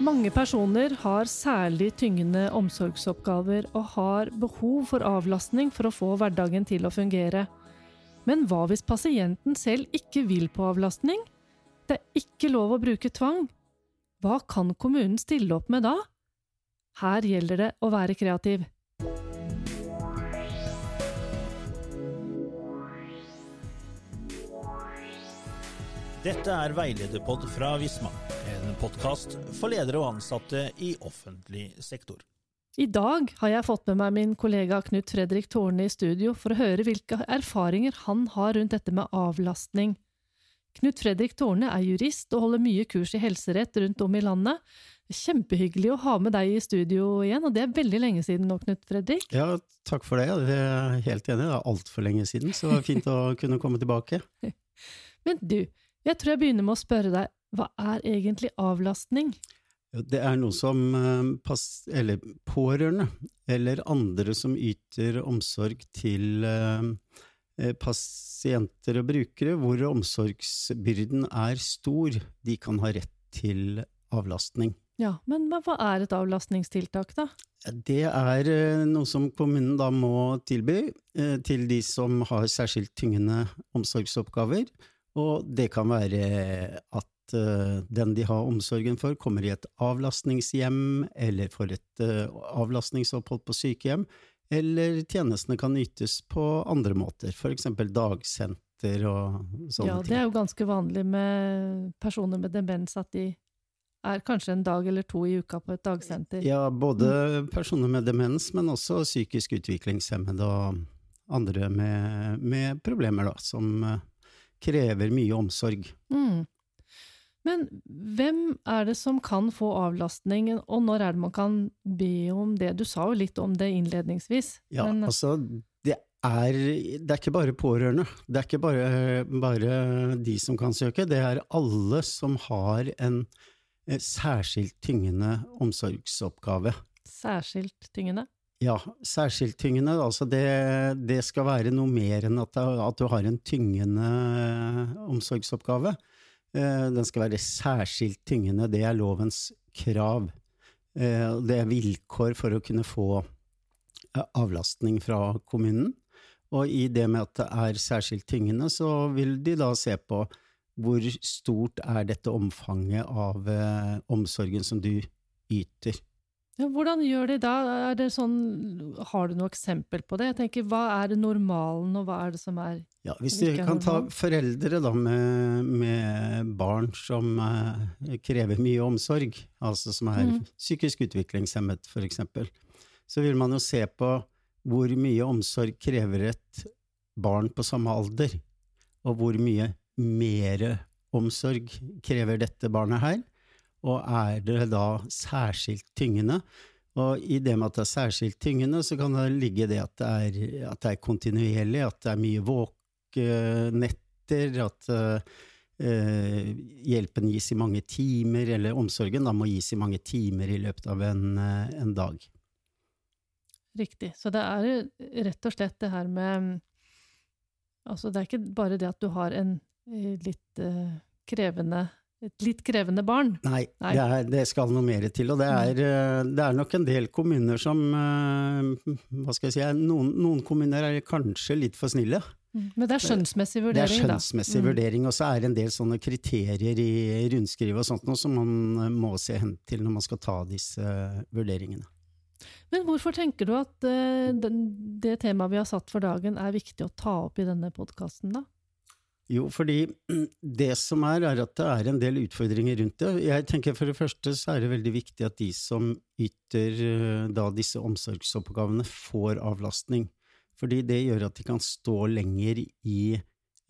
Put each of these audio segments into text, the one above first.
Mange personer har særlig tyngende omsorgsoppgaver og har behov for avlastning for å få hverdagen til å fungere. Men hva hvis pasienten selv ikke vil på avlastning? Det er ikke lov å bruke tvang. Hva kan kommunen stille opp med da? Her gjelder det å være kreativ. Dette er Veilederpod fra Visma, podkast for ledere og ansatte i offentlig sektor. I dag har jeg fått med meg min kollega Knut Fredrik Tårne i studio for å høre hvilke erfaringer han har rundt dette med avlastning. Knut Fredrik Tårne er jurist og holder mye kurs i helserett rundt om i landet. Kjempehyggelig å ha med deg i studio igjen, og det er veldig lenge siden nå, Knut Fredrik? Ja, takk for det. Jeg er helt enig, det er altfor lenge siden, så det fint å kunne komme tilbake. Men du, jeg tror jeg begynner med å spørre deg, hva er egentlig avlastning? Det er noe som eller pårørende, eller andre som yter omsorg til pasienter og brukere, hvor omsorgsbyrden er stor, de kan ha rett til avlastning. Ja, men hva er et avlastningstiltak, da? Det er noe som kommunen da må tilby til de som har særskilt tyngende omsorgsoppgaver, og det kan være at den de har omsorgen for, kommer i et avlastningshjem, eller får et avlastningsopphold på sykehjem, eller tjenestene kan ytes på andre måter, for eksempel dagsenter og sånne ting. Ja, det er jo ganske vanlig med personer med demens at de er kanskje en dag eller to i uka på et dagsenter. Ja, både personer med demens, men også psykisk utviklingshemmede og andre med, med problemer, da, som krever mye omsorg. Mm. Men hvem er det som kan få avlastning, og når er det man kan be om det? Du sa jo litt om det innledningsvis. Ja, men... altså, det er, det er ikke bare pårørende. Det er ikke bare, bare de som kan søke, det er alle som har en særskilt tyngende omsorgsoppgave. Særskilt tyngende? Ja, særskilt tyngende. Altså det, det skal være noe mer enn at, at du har en tyngende omsorgsoppgave. Den skal være særskilt tyngende, det er lovens krav. Det er vilkår for å kunne få avlastning fra kommunen. Og i det med at det er særskilt tyngende, så vil de da se på hvor stort er dette omfanget av omsorgen som du yter. Ja, hvordan gjør de da? Er det sånn, har du noe eksempel på det? Jeg tenker, Hva er det normalen, og hva er det som er ja, Hvis vi kan ta foreldre da med, med barn som uh, krever mye omsorg, altså som er mm. psykisk utviklingshemmet eksempel, så vil man jo se på hvor mye omsorg krever et barn på samme alder, og hvor mye mere omsorg krever dette barnet her og er det da særskilt tyngende? Og i det med at det er særskilt tyngende, så kan det ligge det at det er, at det er kontinuerlig, at det er mye våkenetter, at uh, hjelpen gis i mange timer, eller omsorgen da må gis i mange timer i løpet av en, en dag. Riktig. Så det er rett og slett det her med Altså, det er ikke bare det at du har en litt uh, krevende et litt krevende barn? Nei, Nei. Det, er, det, skal noe mer til. Og det er, mm. det er, nok en del kommuner som eh, Hva skal jeg si Noen, noen kommuner er kanskje litt for snille. Mm. Men det er skjønnsmessig vurdering, da? Det er skjønnsmessig da. vurdering, og så er det en del sånne kriterier i rundskrivet og sånt noe som man må se hen til når man skal ta disse vurderingene. Men hvorfor tenker du at det temaet vi har satt for dagen er viktig å ta opp i denne podkasten, da? Jo, fordi det som er, er at det er en del utfordringer rundt det. Jeg tenker For det første så er det veldig viktig at de som yter eh, da disse omsorgsoppgavene, får avlastning. Fordi det gjør at de kan stå lenger i,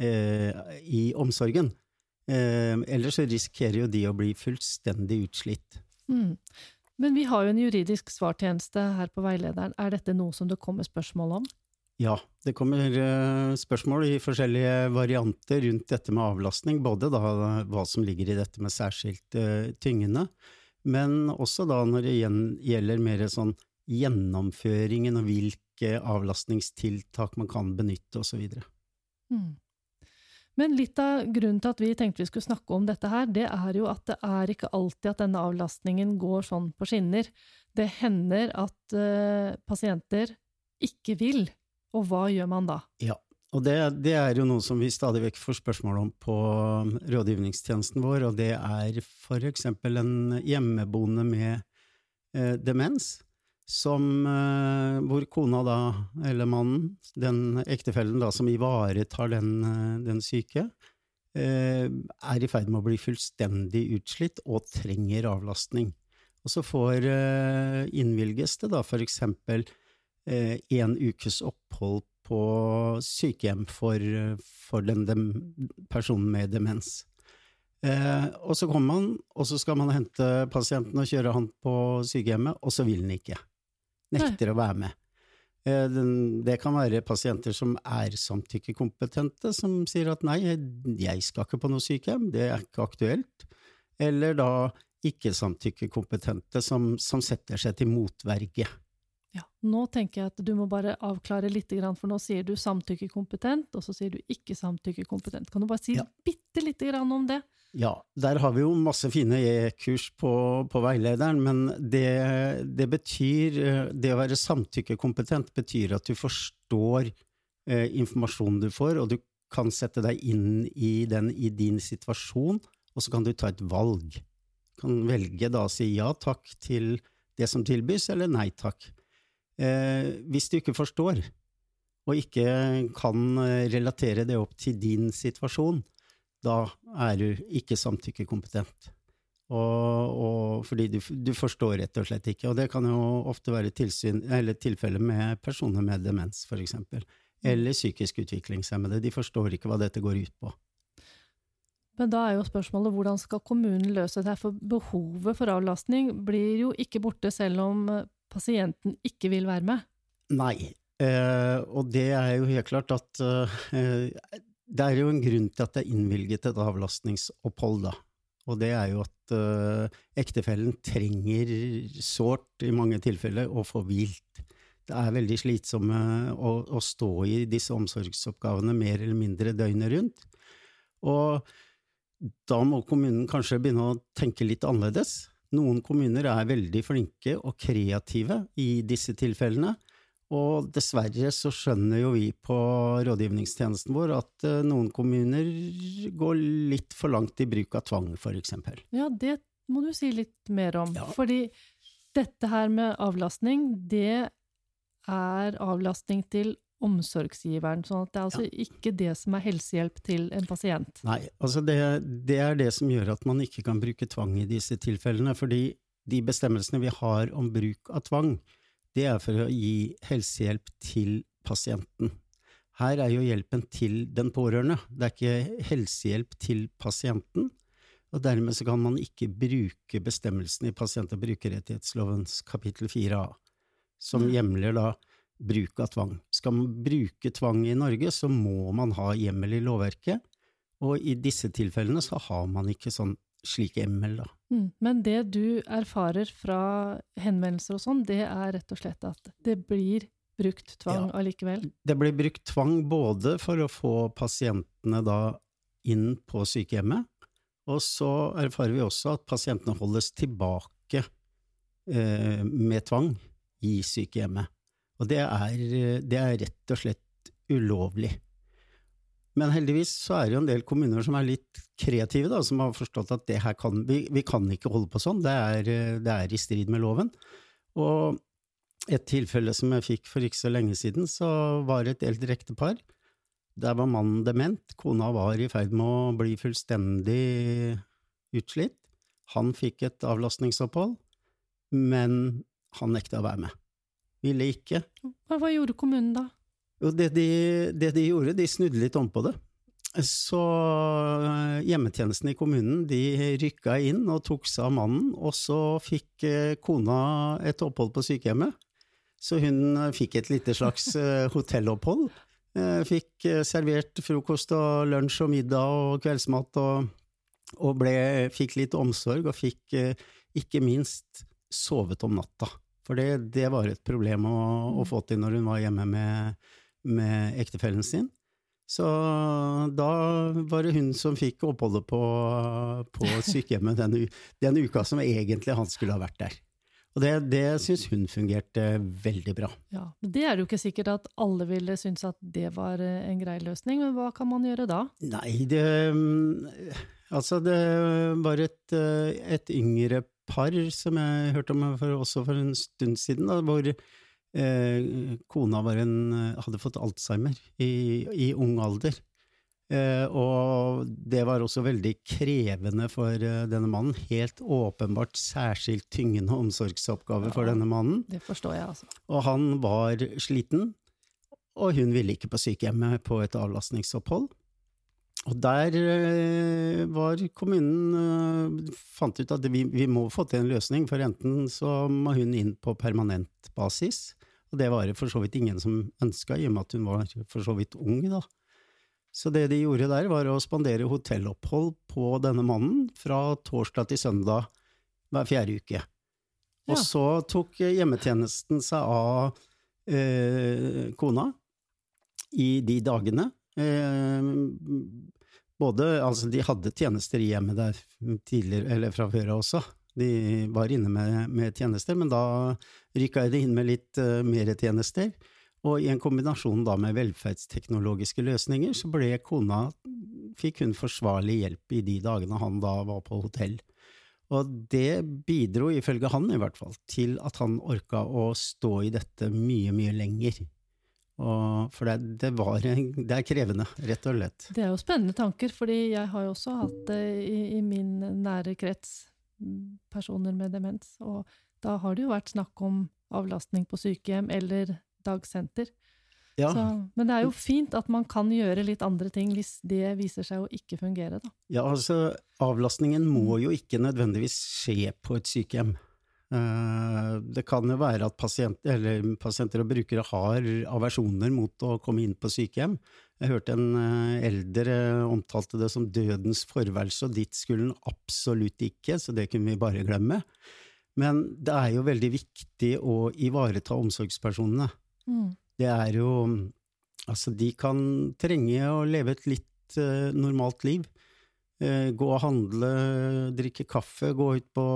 eh, i omsorgen. Eh, ellers så risikerer jo de å bli fullstendig utslitt. Mm. Men vi har jo en juridisk svartjeneste her på veilederen. Er dette noe som det kommer spørsmål om? Ja, det kommer eh, spørsmål i forskjellige varianter rundt dette med avlastning. Både da hva som ligger i dette med særskilt uh, tyngende, men også da når det gjelder mer sånn gjennomføringen og hvilke avlastningstiltak man kan benytte, osv. Mm. Men litt av grunnen til at vi tenkte vi skulle snakke om dette her, det er jo at det er ikke alltid at denne avlastningen går sånn på skinner. Det hender at uh, pasienter ikke vil, og hva gjør man da? Ja, og det, det, er jo noe som vi stadig vekk får spørsmål om på um, rådgivningstjenesten vår, og det er for eksempel en hjemmeboende med eh, demens som, eh, hvor kona da, eller mannen, den ektefellen da, som ivaretar den, uh, den syke, eh, er i ferd med å bli fullstendig utslitt og trenger avlastning. Og så får innvilges det da eksempel en ukes opphold på sykehjem for, for den dem, personen med demens. Eh, og så kommer man, og så skal man hente pasienten og kjøre han på sykehjemmet, og så vil han ikke nekter å være med. Eh, det kan være pasienter som er samtykkekompetente, som sier at nei, jeg skal ikke på noe sykehjem, det er ikke aktuelt. Eller da ikke-samtykkekompetente som, som setter seg til motverge. Ja, Nå tenker jeg at du må bare avklare litt, for nå sier du samtykkekompetent, og så sier du ikke samtykkekompetent. Kan du bare si ja. bitte lite grann om det? Ja, der har vi jo masse fine e-kurs på, på, veilederen, men det, det, betyr Det å være samtykkekompetent betyr at du forstår eh, informasjonen du får, og du kan sette deg inn i den i din situasjon, og så kan du ta et valg. Du kan velge da å si ja takk til det som tilbys, eller nei takk. Eh, hvis du ikke forstår, og ikke kan eh, relatere det opp til din situasjon, da er du ikke samtykkekompetent. Og, og fordi du, du, forstår rett og slett ikke. Og det kan jo ofte være tilfelle med personer med demens, eksempel. Eller psykisk utviklingshemmede. De forstår ikke hva dette går ut på. Men da er jo spørsmålet hvordan skal kommunen løse det? her? For behovet for avlastning blir jo ikke borte selv om pasienten ikke vil være med. Nei, eh, og det er jo helt klart at eh, det er jo en grunn til at det er innvilget et avlastningsopphold, da. Og det er jo at eh, ektefellen trenger sårt i mange tilfeller å få hvilt. Det er veldig slitsomme å, å, stå i disse omsorgsoppgavene mer eller mindre døgnet rundt. Og da må kommunen kanskje begynne å tenke litt annerledes. Noen kommuner er veldig flinke og kreative i disse tilfellene, og dessverre så skjønner jo vi på rådgivningstjenesten vår at uh, noen kommuner går litt for langt i bruk av tvang, for eksempel. Ja, det må du si litt mer om. Ja. Fordi dette her med avlastning, det er avlastning til omsorgsgiveren, sånn at det er altså ja. ikke det som er helsehjelp til en pasient. Nei, altså det, det er det som gjør at man ikke kan bruke tvang i disse tilfellene, fordi de bestemmelsene vi har om bruk av tvang, det er for å gi helsehjelp til pasienten. Her er jo hjelpen til den pårørende, det er ikke helsehjelp til pasienten, og dermed så kan man ikke bruke bestemmelsene i pasient- og brukerrettighetslovens kapittel 4a, som hjemler da bruk av tvang. Skal man bruke tvang i Norge, så må man ha hjemmel i lovverket, og i disse tilfellene så har man ikke sånn slik hjemmel, da. Mm. Men det du erfarer fra henvendelser og sånn, det er rett og slett at det blir brukt tvang ja, allikevel? Det blir brukt tvang både for å få pasientene da inn på sykehjemmet, og så erfarer vi også at pasientene holdes tilbake eh, med tvang i sykehjemmet. Og det er, det er rett og slett ulovlig. Men heldigvis så er det jo en del kommuner som er litt kreative, da, som har forstått at det her kan, vi, vi kan ikke holde på sånn, det er, det er, i strid med loven. Og et tilfelle som jeg fikk for ikke så lenge siden, så var det et eldre ektepar. Der var mannen dement, kona var i ferd med å bli fullstendig utslitt. Han fikk et avlastningsopphold, men han nekta å være med. Ville ikke. Hva, hva gjorde kommunen da? Det de, det de gjorde, de snudde litt om på det. Så eh, hjemmetjenesten i kommunen de rykka inn og tok seg av mannen, og så fikk eh, kona et opphold på sykehjemmet. Så hun eh, fikk et lite slags hotellopphold. Fikk servert frokost og lunsj og middag og kveldsmat, og, og ble, fikk litt omsorg, og fikk ikke minst sovet om natta. For det, det var et problem å, å få til når hun var hjemme med med ektefellen sin. Så da var det hun som fikk oppholdet på, på sykehjemmet den, den, uka som egentlig han skulle ha vært der. Og det, det syns hun fungerte veldig bra. Ja, men Det er jo ikke sikkert at alle ville synes at det var eh, en grei løsning, men hva kan man gjøre da? Nei, det Altså, det var et, eh, et yngre par som jeg hørte om for, også for en stund siden, da, hvor eh, kona en, hadde fått Alzheimer i, i ung alder. Eh, og det var også veldig krevende for eh, denne mannen. Helt åpenbart særskilt tyngende omsorgsoppgave ja, for denne mannen. Det forstår jeg, altså. Og han var sliten, og hun ville ikke på sykehjemmet på et avlastningsopphold. Og der eh, var kommunen fant ut at vi, vi, må få til en løsning, for enten så må hun inn på permanent basis, og det var det for så vidt ingen som ønska, i og med at hun var for så vidt ung da. Så det de gjorde der, var å spandere hotellopphold på denne mannen fra torsdag til søndag hver fjerde uke. Og ja. så tok hjemmetjenesten seg av eh, kona i de dagene. Eh, både Altså, de hadde tjenester i hjemmet der tidligere, eller fra før også. De var inne med, med, tjenester, men da rykka de inn med litt uh, mer tjenester. Og i en kombinasjon da med velferdsteknologiske løsninger, så ble kona Fikk hun forsvarlig hjelp i de dagene han da var på hotell. Og det bidro, ifølge han i hvert fall, til at han orka å stå i dette mye, mye lenger. Og for det, det, var, det er krevende, rett og slett. Det er jo spennende tanker, fordi jeg har jo også hatt det i, i min nære krets, personer med demens. Og da har det jo vært snakk om avlastning på sykehjem eller dagsenter. Ja. Så, men det er jo fint at man kan gjøre litt andre ting hvis det viser seg å ikke fungere, da. Ja, altså avlastningen må jo ikke nødvendigvis skje på et sykehjem. Uh, det kan jo være at pasient, pasienter og brukere har aversjoner mot å komme inn på sykehjem. Jeg hørte en uh, eldre omtalte det som dødens forværelse, og dit skulle den absolutt ikke, så det kunne vi bare glemme. Men det er jo veldig viktig å ivareta omsorgspersonene. Mm. Det er jo Altså, de kan trenge å leve et litt uh, normalt liv. Uh, gå og handle, drikke kaffe, gå ut på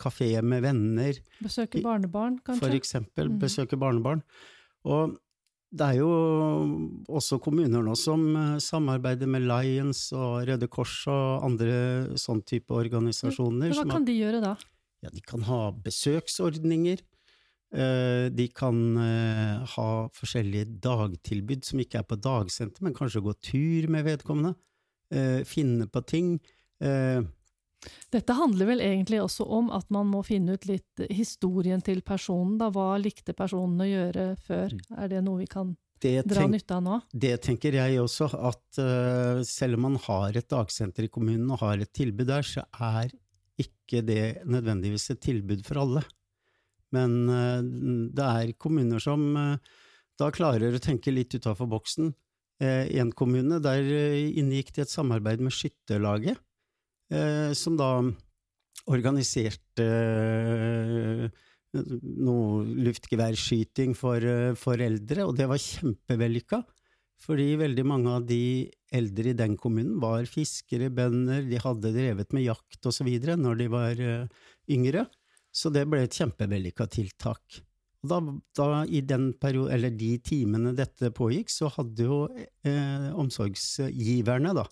kafé med venner. Besøke barnebarn, kanskje? For eksempel. Mm. Besøke barnebarn. Og det er jo også kommuner nå som eh, samarbeider med Lions og Røde Kors og andre sånn type organisasjoner. Hva kan de gjøre da? Ja, De kan ha besøksordninger. Eh, de kan eh, ha forskjellige dagtilbud som ikke er på dagsenter, men kanskje gå tur med vedkommende. Eh, finne på ting. Dette handler vel egentlig også om at man må finne ut litt historien til personen. Da. Hva likte personen å gjøre før? Mm. Er det noe vi kan det dra tenk, nytte av nå? Det tenker jeg også, at uh, selv om man har et dagsenter i kommunen og har et tilbud der, så er ikke det nødvendigvis et tilbud for alle. Men uh, det er kommuner som uh, da klarer å tenke litt utafor boksen. Eh, en kommune, der inngikk de et samarbeid med Skytterlaget, som da organiserte noe luftgeværskyting for foreldre, og det var kjempevellykka. Fordi veldig mange av de eldre i den kommunen var fiskere, bønder, de hadde drevet med jakt osv. når de var yngre. Så det ble et kjempevellykka tiltak. Da, da, i den periode, eller de timene dette pågikk, så hadde jo eh, omsorgsgiverne da,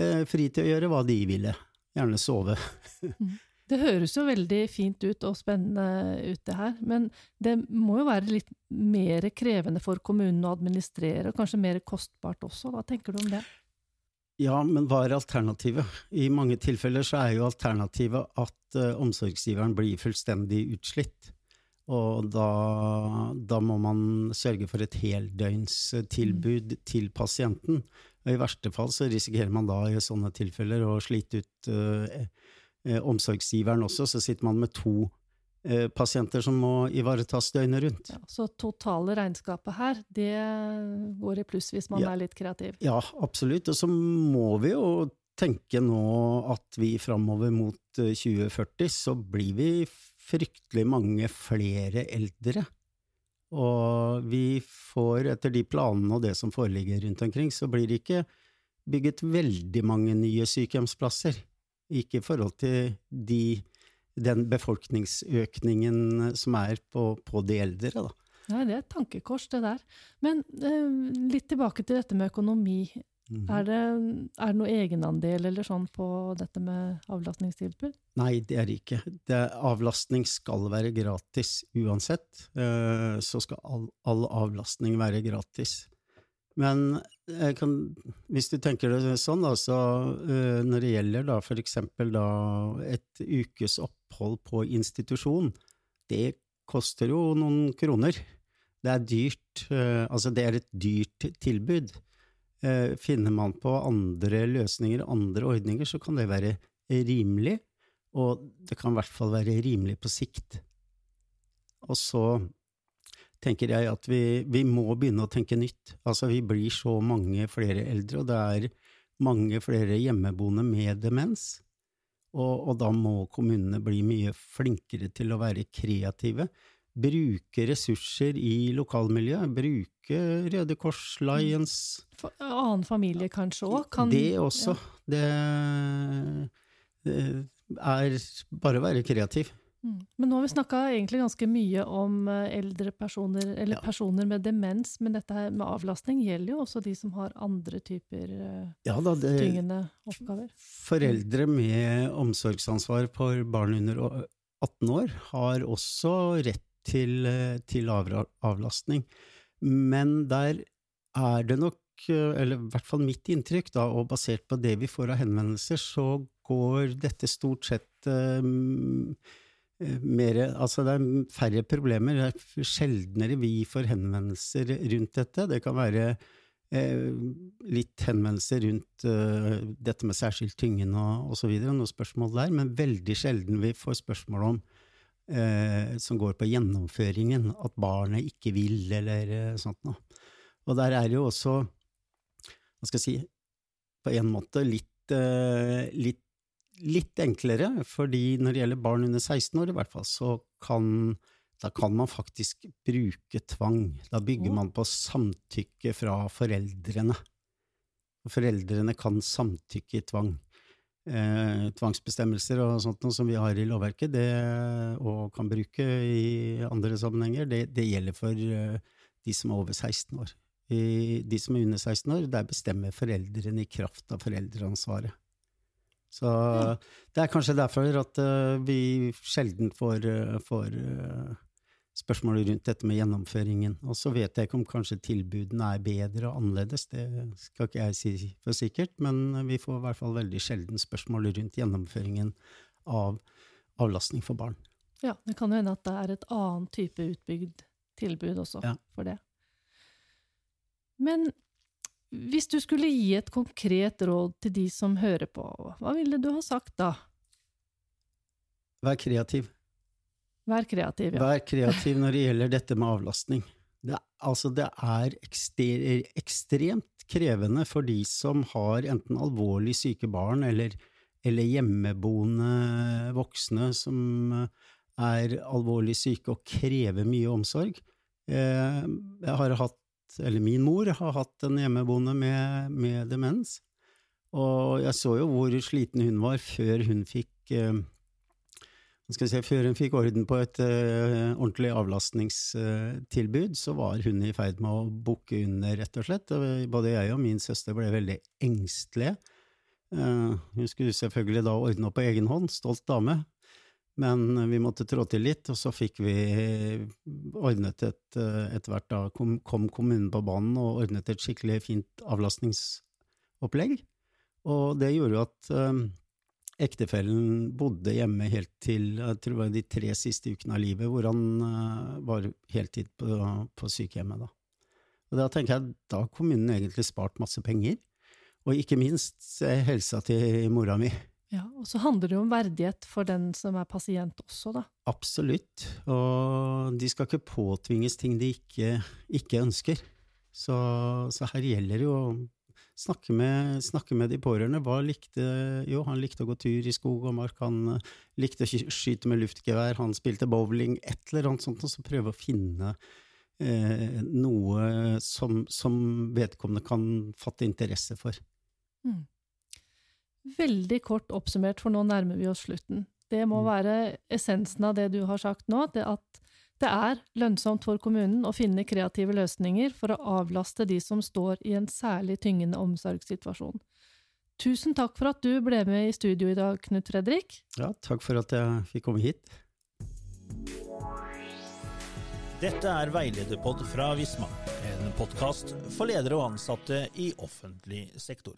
eh, fri til å gjøre hva de ville. Gjerne sove. Mm. det høres jo veldig fint ut og spennende ut, det her, men det må jo være litt mer krevende for kommunen å administrere, og kanskje mer kostbart også. Hva tenker du om det? Ja, men hva er alternativet? I mange tilfeller så er jo alternativet at uh, omsorgsgiveren blir fullstendig utslitt. Og da, da, må man sørge for et heldøgnstilbud mm. til pasienten. Og I verste fall så risikerer man da i sånne tilfeller å slite ut eh, omsorgsgiveren også, så sitter man med to Eh, pasienter som må ivaretas døgnet rundt. Ja, så totale regnskapet her, det går i pluss hvis man ja, er litt kreativ? Ja, absolutt. Og så må vi jo tenke nå at vi framover mot 2040 eh, så blir vi fryktelig mange flere eldre. Og vi får, etter de planene og det som foreligger rundt omkring, så blir det ikke bygget veldig mange nye sykehjemsplasser. Ikke i forhold til de, den befolkningsøkningen som er på, på de eldre, da. Nei, det er et tankekors, det der. Men eh, litt tilbake til dette med økonomi. Mm. Er, det, er, det, noe egenandel eller sånn på dette med avlastningstilbud? Nei, det er det ikke. Det, avlastning skal være gratis uansett. Eh, så skal all, all, avlastning være gratis. Men kan, hvis du tenker det sånn, da, så uh, når det gjelder da for eksempel da et ukes opphold på institusjon, det koster jo noen kroner. Det er dyrt, uh, altså det er et dyrt tilbud. Uh, finner man på andre løsninger, andre ordninger, så kan det være rimelig, og det kan i hvert fall være rimelig på sikt. Og så tenker jeg at vi, vi, må begynne å tenke nytt. Altså, vi blir så mange flere eldre, og det er mange flere hjemmeboende med demens. Og, og da må kommunene bli mye flinkere til å være kreative. Bruke ressurser i lokalmiljøet. Bruke Røde Kors, Lions Annen familie kanskje òg? Det også. Det, det er bare å være kreativ. Mm. Men nå har vi snakka egentlig ganske mye om eh, eldre personer, eller ja. personer med demens, men dette her med avlastning gjelder jo også de som har andre typer eh, ja, da, det, tyngende oppgaver. Foreldre med omsorgsansvar for barn under 18 år har også rett til, eh, til avlastning, men der er det nok, eller i hvert fall mitt inntrykk, da, og basert på det vi får av henvendelser, så går dette stort sett um, Eh, mer, altså det er færre problemer. Det er sjeldnere vi får henvendelser rundt dette. Det kan være eh, litt henvendelser rundt eh, dette med særskilt tyngen og osv., noen spørsmål der, men veldig sjelden vi får spørsmål om eh, som går på gjennomføringen, at barnet ikke vil, eller eh, sånt noe. Og der er jo også, hva skal jeg si, på en måte litt, eh, litt litt enklere, fordi når det gjelder barn under 16 år, i hvert fall, så kan da kan man faktisk bruke tvang. Da bygger man på samtykke fra foreldrene. Foreldrene kan samtykke i tvang. Eh, tvangsbestemmelser og sånt som vi har i lovverket, det, og kan bruke i andre sammenhenger, det, det gjelder for uh, de som er over 16 år. I, de som er under 16 år, der bestemmer foreldrene i kraft av foreldreansvaret. Så det er kanskje derfor at uh, vi sjelden får, uh, får uh, spørsmål rundt dette med gjennomføringen. Og så vet jeg ikke om kanskje tilbudene er bedre og annerledes, det skal ikke jeg si for sikkert, men vi får i hvert fall veldig sjelden spørsmål rundt gjennomføringen av avlastning for barn. Ja, det kan jo hende at det er et annet type utbygd tilbud også ja. for det. Men hvis du skulle gi et konkret råd til de som hører på, hva ville du ha sagt da? Vær kreativ. Vær kreativ, ja. Vær kreativ når det gjelder dette med avlastning. Det, altså, det er ekstremt krevende for de som har enten alvorlig syke barn eller, eller hjemmeboende voksne som er alvorlig syke og krever mye omsorg. Eh, jeg har hatt eller min mor, har hatt en hjemmeboende med, med, demens. Og jeg så jo hvor sliten hun var før hun fikk eh, skal se, Før hun fikk orden på et uh, ordentlig avlastningstilbud, så var hun i ferd med å bukke under, rett og slett. Både jeg og min søster ble veldig engstelige. Uh, hun skulle selvfølgelig da ordne opp på egen hånd, stolt dame, men vi måtte trå til litt, og så fikk vi ordnet et Etter hvert da kom, kom, kommunen på banen og ordnet et skikkelig fint avlastningsopplegg. Og det gjorde jo at ektefellen bodde hjemme helt til jeg tror det var de tre siste ukene av livet, hvor han uh, var heltid på, på sykehjemmet. da. Og da tenker jeg da har kommunen egentlig spart masse penger, og ikke minst helsa til mora mi. Ja, Og så handler det jo om verdighet for den som er pasient også, da. Absolutt, og de skal ikke påtvinges ting de ikke, ikke ønsker. Så, så, her gjelder det jo snakke med, snakke med, de pårørende. Hva likte Jo, han likte å gå tur i skog og mark, han likte å skyte med luftgevær, han spilte bowling, et eller annet sånt, og så prøve å finne eh, noe som, som vedkommende kan fatte interesse for. Mm. Veldig kort oppsummert, for nå nærmer vi oss slutten. Det må Mm. være essensen av det du har sagt nå, det at det er lønnsomt for kommunen å finne kreative løsninger for å avlaste de som står i en særlig tyngende omsorgssituasjon. Tusen takk for at du ble med i studio i dag, Knut Fredrik. Ja, takk for at jeg fikk komme hit. Dette er Veilederpod fra Visma, en podkast for ledere og ansatte i offentlig sektor.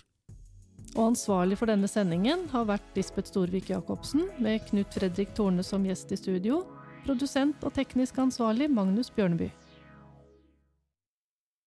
Og ansvarlig for denne sendingen har vært Lisbeth Storvik Jacobsen, med Knut Fredrik Torne som gjest i studio, produsent og teknisk ansvarlig Magnus Bjørneby.